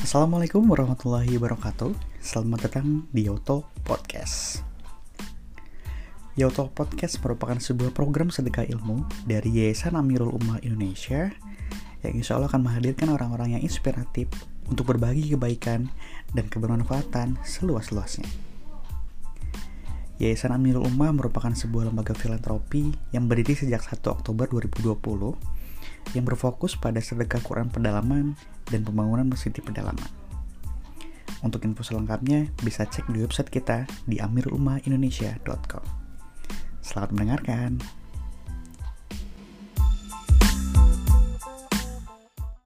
Assalamualaikum warahmatullahi wabarakatuh Selamat datang di Yoto Podcast Yoto Podcast merupakan sebuah program sedekah ilmu dari Yayasan Amirul Ummah Indonesia yang insya Allah akan menghadirkan orang-orang yang inspiratif untuk berbagi kebaikan dan kebermanfaatan seluas-luasnya. Yayasan Amirul Ummah merupakan sebuah lembaga filantropi yang berdiri sejak 1 Oktober 2020 yang berfokus pada sedekah Quran pedalaman dan pembangunan masjid di pedalaman. Untuk info selengkapnya bisa cek di website kita di amirumahindonesia.com. Selamat mendengarkan.